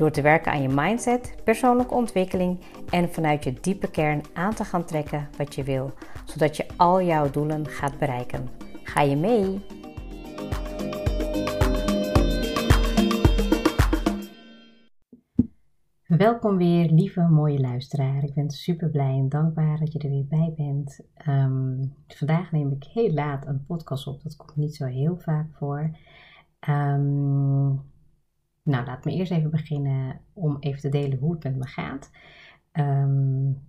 Door te werken aan je mindset, persoonlijke ontwikkeling en vanuit je diepe kern aan te gaan trekken wat je wil, zodat je al jouw doelen gaat bereiken. Ga je mee? Welkom weer, lieve mooie luisteraar. Ik ben super blij en dankbaar dat je er weer bij bent. Ehm, vandaag neem ik heel laat een podcast op. Dat komt niet zo heel vaak voor. Um, nou, laat me eerst even beginnen om even te delen hoe het met me gaat. Um,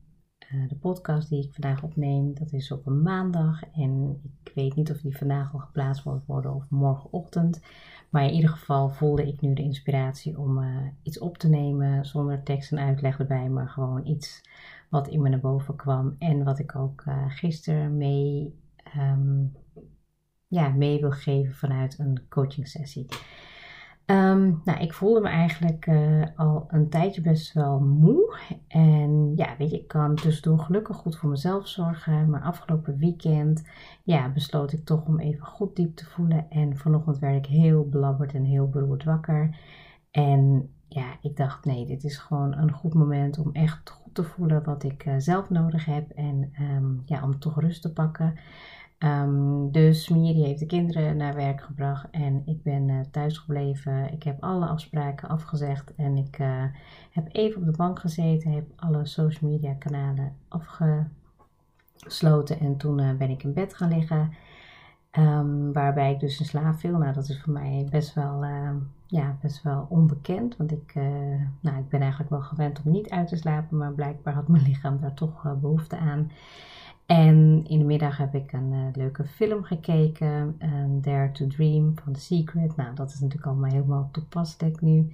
de podcast die ik vandaag opneem, dat is op een maandag. En ik weet niet of die vandaag al geplaatst wordt worden of morgenochtend. Maar in ieder geval voelde ik nu de inspiratie om uh, iets op te nemen zonder tekst en uitleg erbij, maar gewoon iets wat in me naar boven kwam. En wat ik ook uh, gisteren mee, um, ja, mee wil geven vanuit een coaching sessie. Um, nou, ik voelde me eigenlijk uh, al een tijdje best wel moe. En ja, weet je, ik kan tussendoor gelukkig goed voor mezelf zorgen. Maar afgelopen weekend, ja, besloot ik toch om even goed diep te voelen. En vanochtend werd ik heel blabberd en heel beroerd wakker. En ja, ik dacht, nee, dit is gewoon een goed moment om echt goed te voelen wat ik uh, zelf nodig heb. En um, ja, om toch rust te pakken. Um, dus Miri heeft de kinderen naar werk gebracht en ik ben uh, thuis gebleven. Ik heb alle afspraken afgezegd en ik uh, heb even op de bank gezeten, heb alle social media kanalen afgesloten en toen uh, ben ik in bed gaan liggen. Um, waarbij ik dus in slaap viel. Nou, dat is voor mij best wel, ja, best wel onbekend. Want ik, nou, ik ben eigenlijk wel gewend om niet uit te slapen, maar blijkbaar had mijn lichaam daar toch behoefte aan. En in de middag heb ik een uh, leuke film gekeken, een Dare to Dream van The Secret. Nou, dat is natuurlijk allemaal helemaal toepasselijk nu.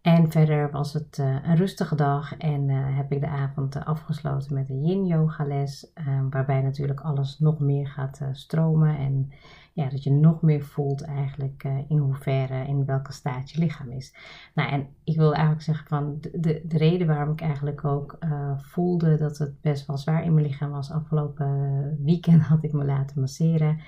En verder was het uh, een rustige dag en uh, heb ik de avond afgesloten met een yin yoga les. waarbij natuurlijk alles nog meer gaat stromen en ja, dat je nog meer voelt eigenlijk uh, in hoeverre, in welke staat je lichaam is. Nou, en ik wil eigenlijk zeggen van de, de, de reden waarom ik eigenlijk ook uh, voelde dat het best wel zwaar in mijn lichaam was. Afgelopen weekend had ik me laten masseren.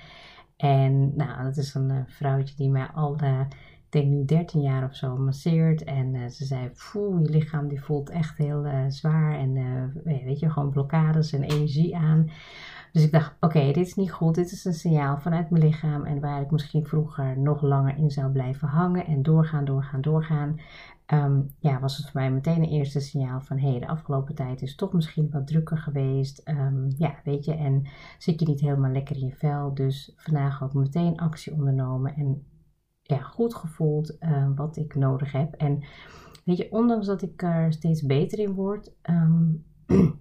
En nou, dat is een uh, vrouwtje die mij al ik denk nu 13 jaar of zo masseert. En ze zei, poeh, je lichaam die voelt echt heel zwaar. En weet je, gewoon blokkades en energie aan. Dus ik dacht, oké, dit is niet goed. Dit is een signaal vanuit mijn lichaam. En waar ik misschien vroeger nog langer in zou blijven hangen en doorgaan, doorgaan, doorgaan. Um, ja, was het voor mij meteen een eerste signaal van hé, hey, de afgelopen tijd is toch misschien wat drukker geweest. Um, ja, weet je, en zit je niet helemaal lekker in je vel. Dus vandaag ook meteen actie ondernomen en ja, goed gevoeld uh, wat ik nodig heb. En weet je, ondanks dat ik er steeds beter in word,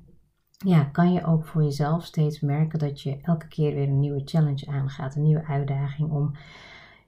ja, kan je ook voor jezelf steeds merken dat je elke keer weer een nieuwe challenge aangaat, een nieuwe uitdaging om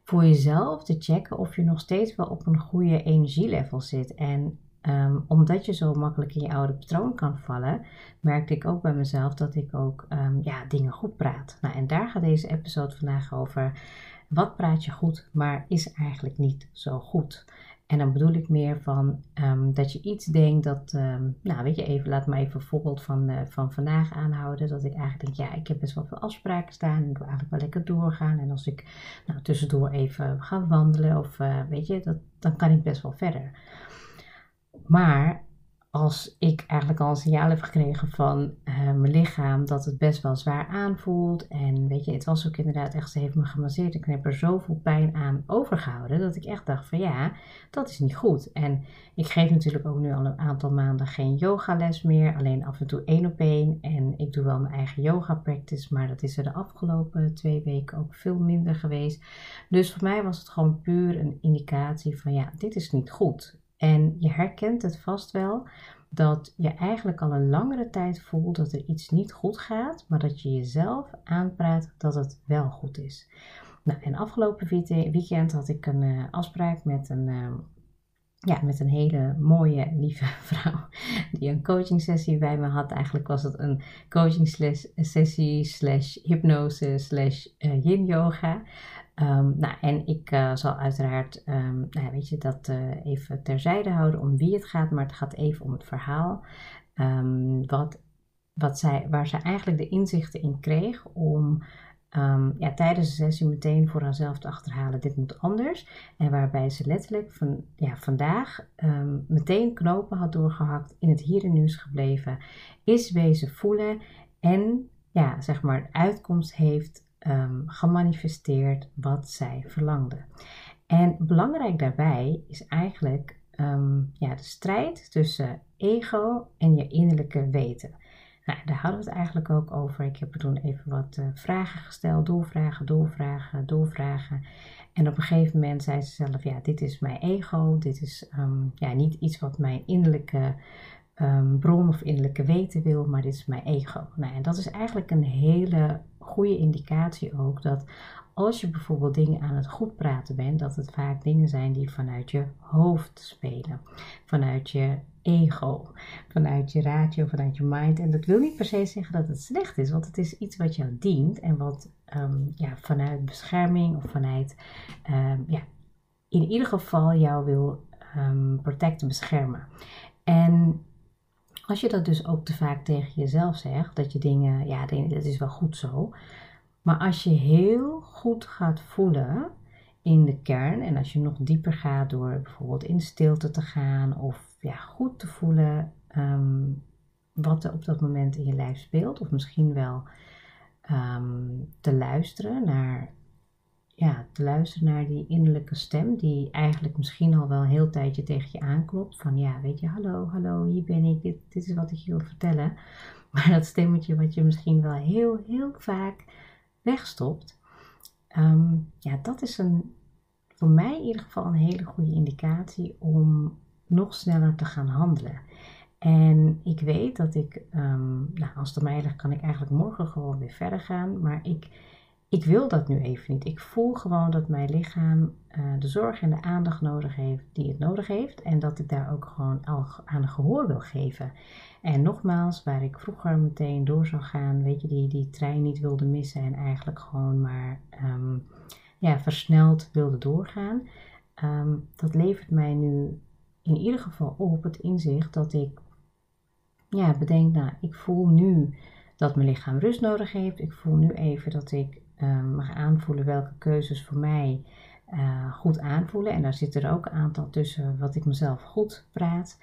voor jezelf te checken of je nog steeds wel op een goede energielevel zit. En um, omdat je zo makkelijk in je oude patroon kan vallen, merkte ik ook bij mezelf dat ik ook um, ja, dingen goed praat. Nou, en daar gaat deze episode vandaag over. Wat praat je goed, maar is eigenlijk niet zo goed? En dan bedoel ik meer van um, dat je iets denkt dat, um, nou weet je, even, laat me even een voorbeeld van, uh, van vandaag aanhouden. Dat ik eigenlijk denk, ja, ik heb best wel veel afspraken staan ik wil eigenlijk wel lekker doorgaan. En als ik nou, tussendoor even ga wandelen of uh, weet je, dat, dan kan ik best wel verder. Maar als ik eigenlijk al een signaal heb gekregen van uh, mijn lichaam dat het best wel zwaar aanvoelt. En weet je, het was ook inderdaad echt, ze heeft me gemasseerd. Ik heb er zoveel pijn aan overgehouden dat ik echt dacht van ja, dat is niet goed. En ik geef natuurlijk ook nu al een aantal maanden geen yogales meer, alleen af en toe één op één. En ik doe wel mijn eigen yoga practice, maar dat is er de afgelopen twee weken ook veel minder geweest. Dus voor mij was het gewoon puur een indicatie van ja, dit is niet goed. En je herkent het vast wel dat je eigenlijk al een langere tijd voelt dat er iets niet goed gaat, maar dat je jezelf aanpraat dat het wel goed is. Nou, en afgelopen weekend had ik een uh, afspraak met een, uh, ja, met een hele mooie, lieve vrouw die een coaching sessie bij me had. Eigenlijk was het een coaching sessie slash hypnose slash uh, yin yoga. Um, nou, en ik uh, zal uiteraard, um, nou, weet je, dat uh, even terzijde houden om wie het gaat, maar het gaat even om het verhaal. Um, wat, wat zij, waar zij eigenlijk de inzichten in kreeg om ja, tijdens de sessie meteen voor haarzelf te achterhalen, dit moet anders. En waarbij ze letterlijk van, ja, vandaag meteen knopen had doorgehakt, in het hier en nu is gebleven, is wezen voelen en ja, zeg maar, uitkomst heeft um, gemanifesteerd wat zij verlangde. En belangrijk daarbij is eigenlijk ja, de strijd tussen ego en je innerlijke weten. Nou, daar hadden we het eigenlijk ook over. Ik heb er toen even wat uh, vragen gesteld, doorvragen, doorvragen, doorvragen. En op een gegeven moment zei ze zelf, ja, dit is mijn ego, dit is um, ja, niet iets wat mijn innerlijke um, bron of innerlijke weten wil, maar dit is mijn ego. Nou, en dat is eigenlijk een hele goede indicatie ook dat als je bijvoorbeeld dingen aan het goed praten bent, dat het vaak dingen zijn die vanuit je hoofd spelen, vanuit je ego, vanuit je ratio, vanuit je mind. En dat wil niet per se zeggen dat het slecht is, want het is iets wat jou dient en wat um, ja, vanuit bescherming of vanuit, um, ja, in ieder geval jou wil um, protecten, beschermen. En als je dat dus ook te vaak tegen jezelf zegt, dat je dingen, ja, dat is wel goed zo. Maar als je heel goed gaat voelen in de kern en als je nog dieper gaat door bijvoorbeeld in stilte te gaan of ja, goed te voelen um, wat er op dat moment in je lijf speelt, of misschien wel um, te luisteren naar ja, te luisteren naar die innerlijke stem, die eigenlijk misschien al wel een heel tijdje tegen je aanklopt. Van ja, weet je, hallo, hallo, hier ben ik, dit, is wat ik je wil vertellen. Maar dat stemmetje wat je misschien wel heel, heel vaak wegstopt, um, ja, dat is een, voor mij in ieder geval een hele goede indicatie om nog sneller te gaan handelen. En ik weet dat ik, um, nou, als het mij ligt, kan ik eigenlijk morgen gewoon weer verder gaan. Maar ik ik wil dat nu even niet. Ik voel gewoon dat mijn lichaam uh, de zorg en de aandacht nodig heeft die het nodig heeft. En dat ik daar ook gewoon al aan gehoor wil geven. En nogmaals, waar ik vroeger meteen door zou gaan, weet je, die, die trein niet wilde missen en eigenlijk gewoon maar um, ja, versneld wilde doorgaan. Um, dat levert mij nu in ieder geval op het inzicht dat ik ja, bedenk, nou, ik voel nu dat mijn lichaam rust nodig heeft. Ik voel nu even dat ik Ehm, mag aanvoelen welke keuzes voor mij uh, goed aanvoelen. En daar zitten er ook een aantal tussen wat ik mezelf goed praat,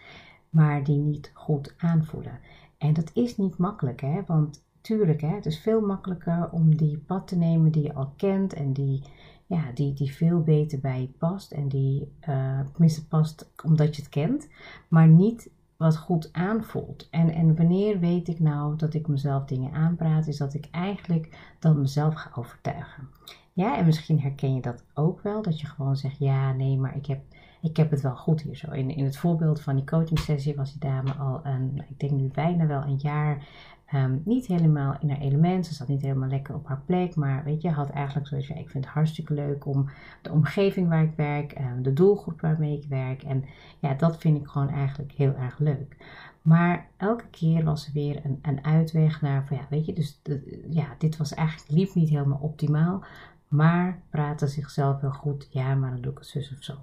maar die niet goed aanvoelen. En dat is niet makkelijk, hè? want tuurlijk, hè, het is veel makkelijker om die pad te nemen die je al kent en die, ja, die, die veel beter bij je past en die uh, tenminste past omdat je het kent, maar niet wat goed aanvoelt. En, en wanneer weet ik nou dat ik mezelf dingen aanpraat, is dat ik eigenlijk dan mezelf ga overtuigen. Ja, en misschien herken je dat ook wel, dat je gewoon zegt, ja, nee, maar ik heb, ik heb het wel goed hier zo. In, in het voorbeeld van die coaching sessie was die dame al, een, ik denk nu bijna wel een jaar Um, niet helemaal in haar element. Ze zat niet helemaal lekker op haar plek. Maar weet je, had eigenlijk zoiets van: ik vind het hartstikke leuk om de omgeving waar ik werk, um, de doelgroep waarmee ik werk. En ja, dat vind ik gewoon eigenlijk heel erg leuk. Maar elke keer was er weer een, een uitweg naar van ja, weet je, dus ja, dit was eigenlijk liep niet helemaal optimaal. Maar praatte zichzelf wel goed. Ja, maar dan doe ik het zus of zo.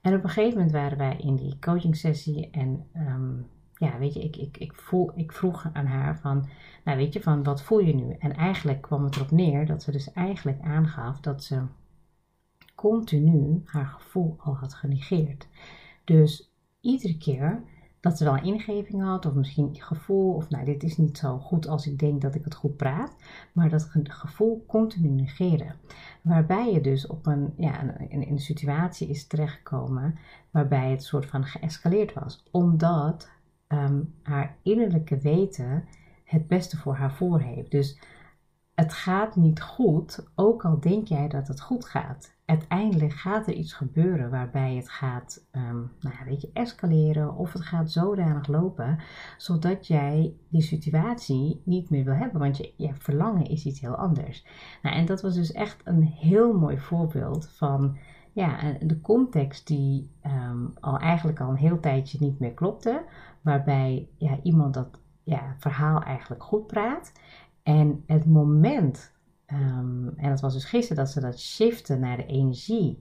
En op een gegeven moment waren wij in die coaching sessie en um, ja, weet je, ik, ik, ik, voel, ik vroeg aan haar van, nou weet je, van wat voel je nu? En eigenlijk kwam het erop neer dat ze dus eigenlijk aangaf dat ze continu haar gevoel al had genegeerd. Dus iedere keer dat ze wel een ingeving had, of misschien gevoel, of nou, dit is niet zo goed als ik denk dat ik het goed praat, maar dat gevoel continu negeren. Waarbij je dus op een, ja, in, een situatie is terechtgekomen waarbij het soort van geëscaleerd was, omdat um, haar innerlijke weten het beste voor haar voor heeft. Dus het gaat niet goed, ook al denk jij dat het goed gaat. Uiteindelijk gaat er iets gebeuren waarbij het gaat, um, nou weet je, escaleren of het gaat zodanig lopen, zodat jij die situatie niet meer wil hebben, want je, je verlangen is iets heel anders. Nou, en dat was dus echt een heel mooi voorbeeld van ja, de context die ehm, al eigenlijk al een heel tijdje niet meer klopte. Waarbij ja, iemand dat ja, verhaal eigenlijk goed praat. En het moment, ehm, en dat was dus gisteren dat ze dat shiften naar de energie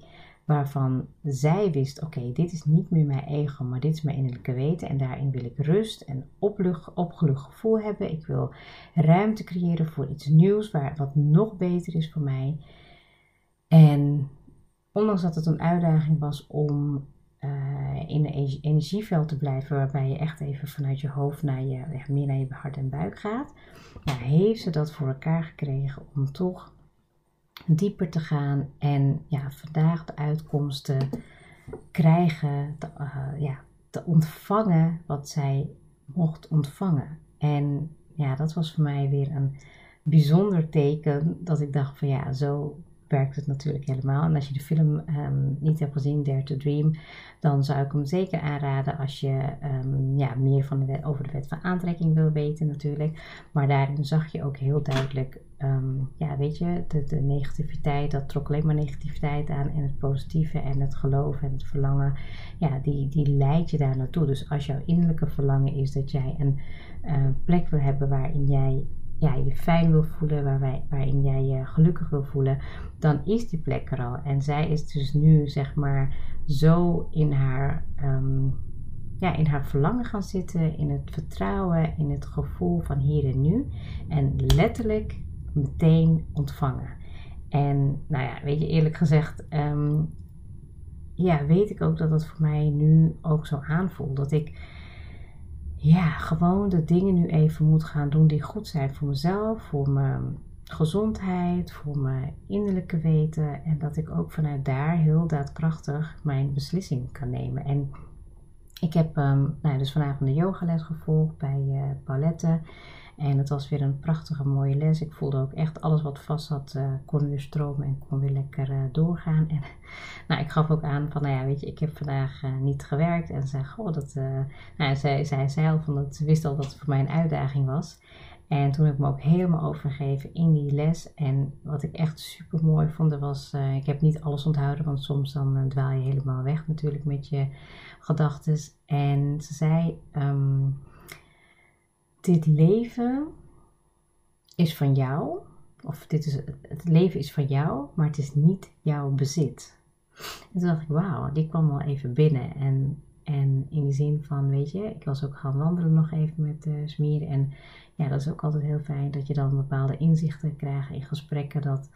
waarvan zij wist: oké, dit is niet meer mijn ego, maar dit is mijn innerlijke weten. En daarin wil ik rust en oplucht, opgelucht gevoel hebben. Ik wil ruimte creëren voor iets nieuws, waar, wat nog beter is voor mij. En ondanks dat het een uitdaging was om uh, in een energieveld te blijven, waarbij je echt even vanuit je hoofd naar je, ja, meer naar je hart en buik gaat, ja, heeft ze dat voor elkaar gekregen om toch dieper te gaan en ja, vandaag de uitkomsten krijgen, te, uh, ja, te ontvangen wat zij mocht ontvangen. En ja, dat was voor mij weer een bijzonder teken dat ik dacht van ja, zo werkt het natuurlijk helemaal. En als je de film um, niet hebt gezien, Dare to Dream, dan zou ik hem zeker aanraden als je um, ja, meer van over de wet van aantrekking wil weten natuurlijk. Maar daarin zag je ook heel duidelijk, um, ja weet je, de, de, negativiteit, dat trok alleen maar negativiteit aan. En het positieve en het geloof en het verlangen, ja, die, die leidt je daar naartoe. Dus als jouw innerlijke verlangen is dat jij een uh, plek wil hebben waarin jij ja, je fijn wil voelen, waar wij, waarin jij je gelukkig wil voelen, dan is die plek er al. En zij is dus nu, zeg maar, zo in haar, um, ja, in haar verlangen gaan zitten, in het vertrouwen, in het gevoel van hier en nu. En letterlijk meteen ontvangen. En nou ja, weet je, eerlijk gezegd, um, ja, weet ik ook dat het voor mij nu ook zo aanvoelt. Dat ik ja, gewoon de dingen nu even moet gaan doen die goed zijn voor mezelf, voor mijn gezondheid, voor mijn innerlijke weten. En dat ik ook vanuit daar heel daadkrachtig mijn beslissing kan nemen. En ik heb um, nou, dus vanavond de yogales gevolgd bij uh, Paulette. En het was weer een prachtige mooie les. Ik voelde ook echt alles wat vast zat, uh, kon weer stromen en kon weer lekker uh, doorgaan. En nou, ik gaf ook aan van, nou ja, weet je, ik heb vandaag uh, niet gewerkt. En zei, goh, dat, nou, zij, zei al van, dat ze wist al dat het voor mij een uitdaging was. En toen heb ik me ook helemaal overgegeven in die les. En wat ik echt super mooi vond, was, ik heb niet alles onthouden, want soms dan dwaal je helemaal weg natuurlijk met je gedachten. En ze zei, um, dit leven is van jou, of dit is, het leven is van jou, maar het is niet jouw bezit. En toen dacht ik, wauw, die kwam wel even binnen. En, en in die zin van, weet je, ik was ook gaan wandelen nog even met uh, Smier. En ja, dat is ook altijd heel fijn dat je dan bepaalde inzichten krijgt in gesprekken. Dat,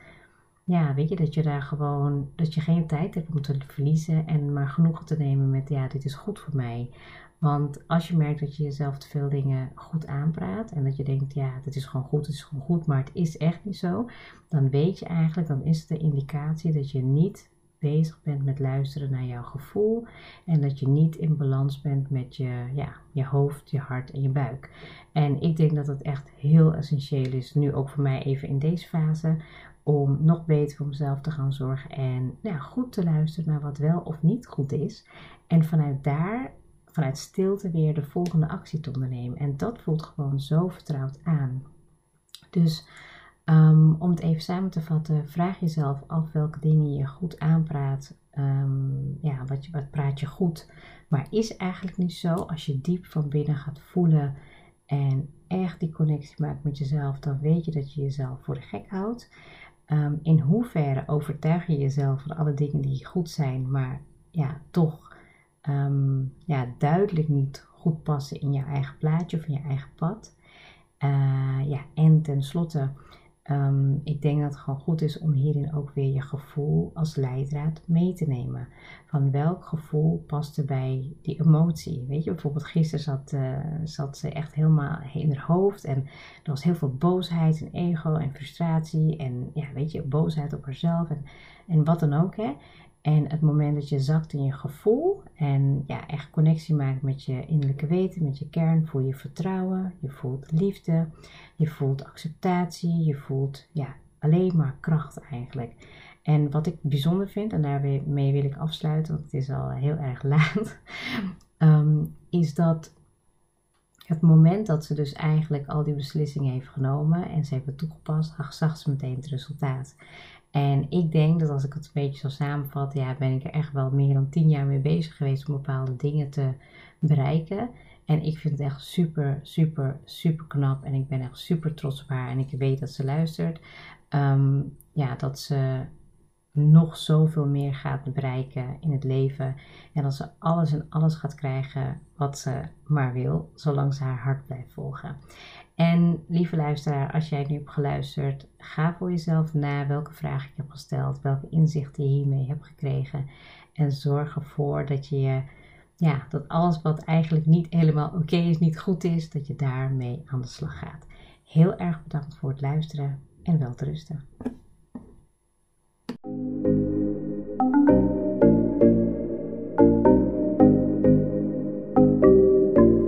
ja, weet je, dat je daar gewoon, dat je geen tijd hebt om te verliezen en maar genoegen te nemen met, ja, dit is goed voor mij. Want als je merkt dat je jezelf te veel dingen goed aanpraat en dat je denkt, ja, het is gewoon goed, het is gewoon goed, maar het is echt niet zo, dan weet je eigenlijk, dan is het de indicatie dat je niet bezig bent met luisteren naar jouw gevoel en dat je niet in balans bent met je, ja, je hoofd, je hart en je buik. En ik denk dat het echt heel essentieel is, nu ook voor mij even in deze fase, om nog beter voor mezelf te gaan zorgen en ja, goed te luisteren naar wat wel of niet goed is. En vanuit daar vanuit stilte weer de volgende actie te ondernemen. En dat voelt gewoon zo vertrouwd aan. Dus um, om het even samen te vatten, vraag jezelf af welke dingen je goed aanpraat. Um, ja, wat, wat praat je goed, maar is eigenlijk niet zo. Als je diep van binnen gaat voelen en echt die connectie maakt met jezelf, dan weet je dat je jezelf voor de gek houdt. Um, in hoeverre overtuig je jezelf van alle dingen die goed zijn, maar ja, toch um, ja, duidelijk niet goed passen in je eigen plaatje of in je eigen pad. Uh, ja, en tenslotte, um, ik denk dat het gewoon goed is om hierin ook weer je gevoel als leidraad mee te nemen. Van welk gevoel past er bij die emotie? Weet je, bijvoorbeeld gisteren zat, uh, zat ze echt helemaal in haar hoofd en er was heel veel boosheid en ego en frustratie en ja, weet je, boosheid op haarzelf en, en wat dan ook. Hè. En het moment dat je zakt in je gevoel en ja, echt connectie maakt met je innerlijke weten, met je kern, voel je vertrouwen, je voelt liefde, je voelt acceptatie, je voelt ja, alleen maar kracht eigenlijk. En wat ik bijzonder vind, en daarmee wil ik afsluiten, want het is al heel erg laat, um, is dat het moment dat ze dus eigenlijk al die beslissingen heeft genomen en ze heeft het toegepast, zag ze meteen het resultaat. En ik denk dat als ik het een beetje zo samenvat, ja, ben ik er echt wel meer dan tien jaar mee bezig geweest om bepaalde dingen te bereiken. En ik vind het echt super, super, super knap. En ik ben echt super trots op haar. En ik weet dat ze luistert. Ehm, ja, dat ze nog zoveel meer gaat bereiken in het leven. En dat ze alles en alles gaat krijgen wat ze maar wil, zolang ze haar hart blijft volgen. En lieve luisteraar, als jij nu hebt geluisterd, ga voor jezelf na welke vraag ik heb gesteld, welke inzichten je hiermee hebt gekregen. En zorg ervoor dat je ja, dat alles wat eigenlijk niet helemaal oké is, niet goed is, dat je daarmee aan de slag gaat. Heel erg bedankt voor het luisteren en wel te rusten.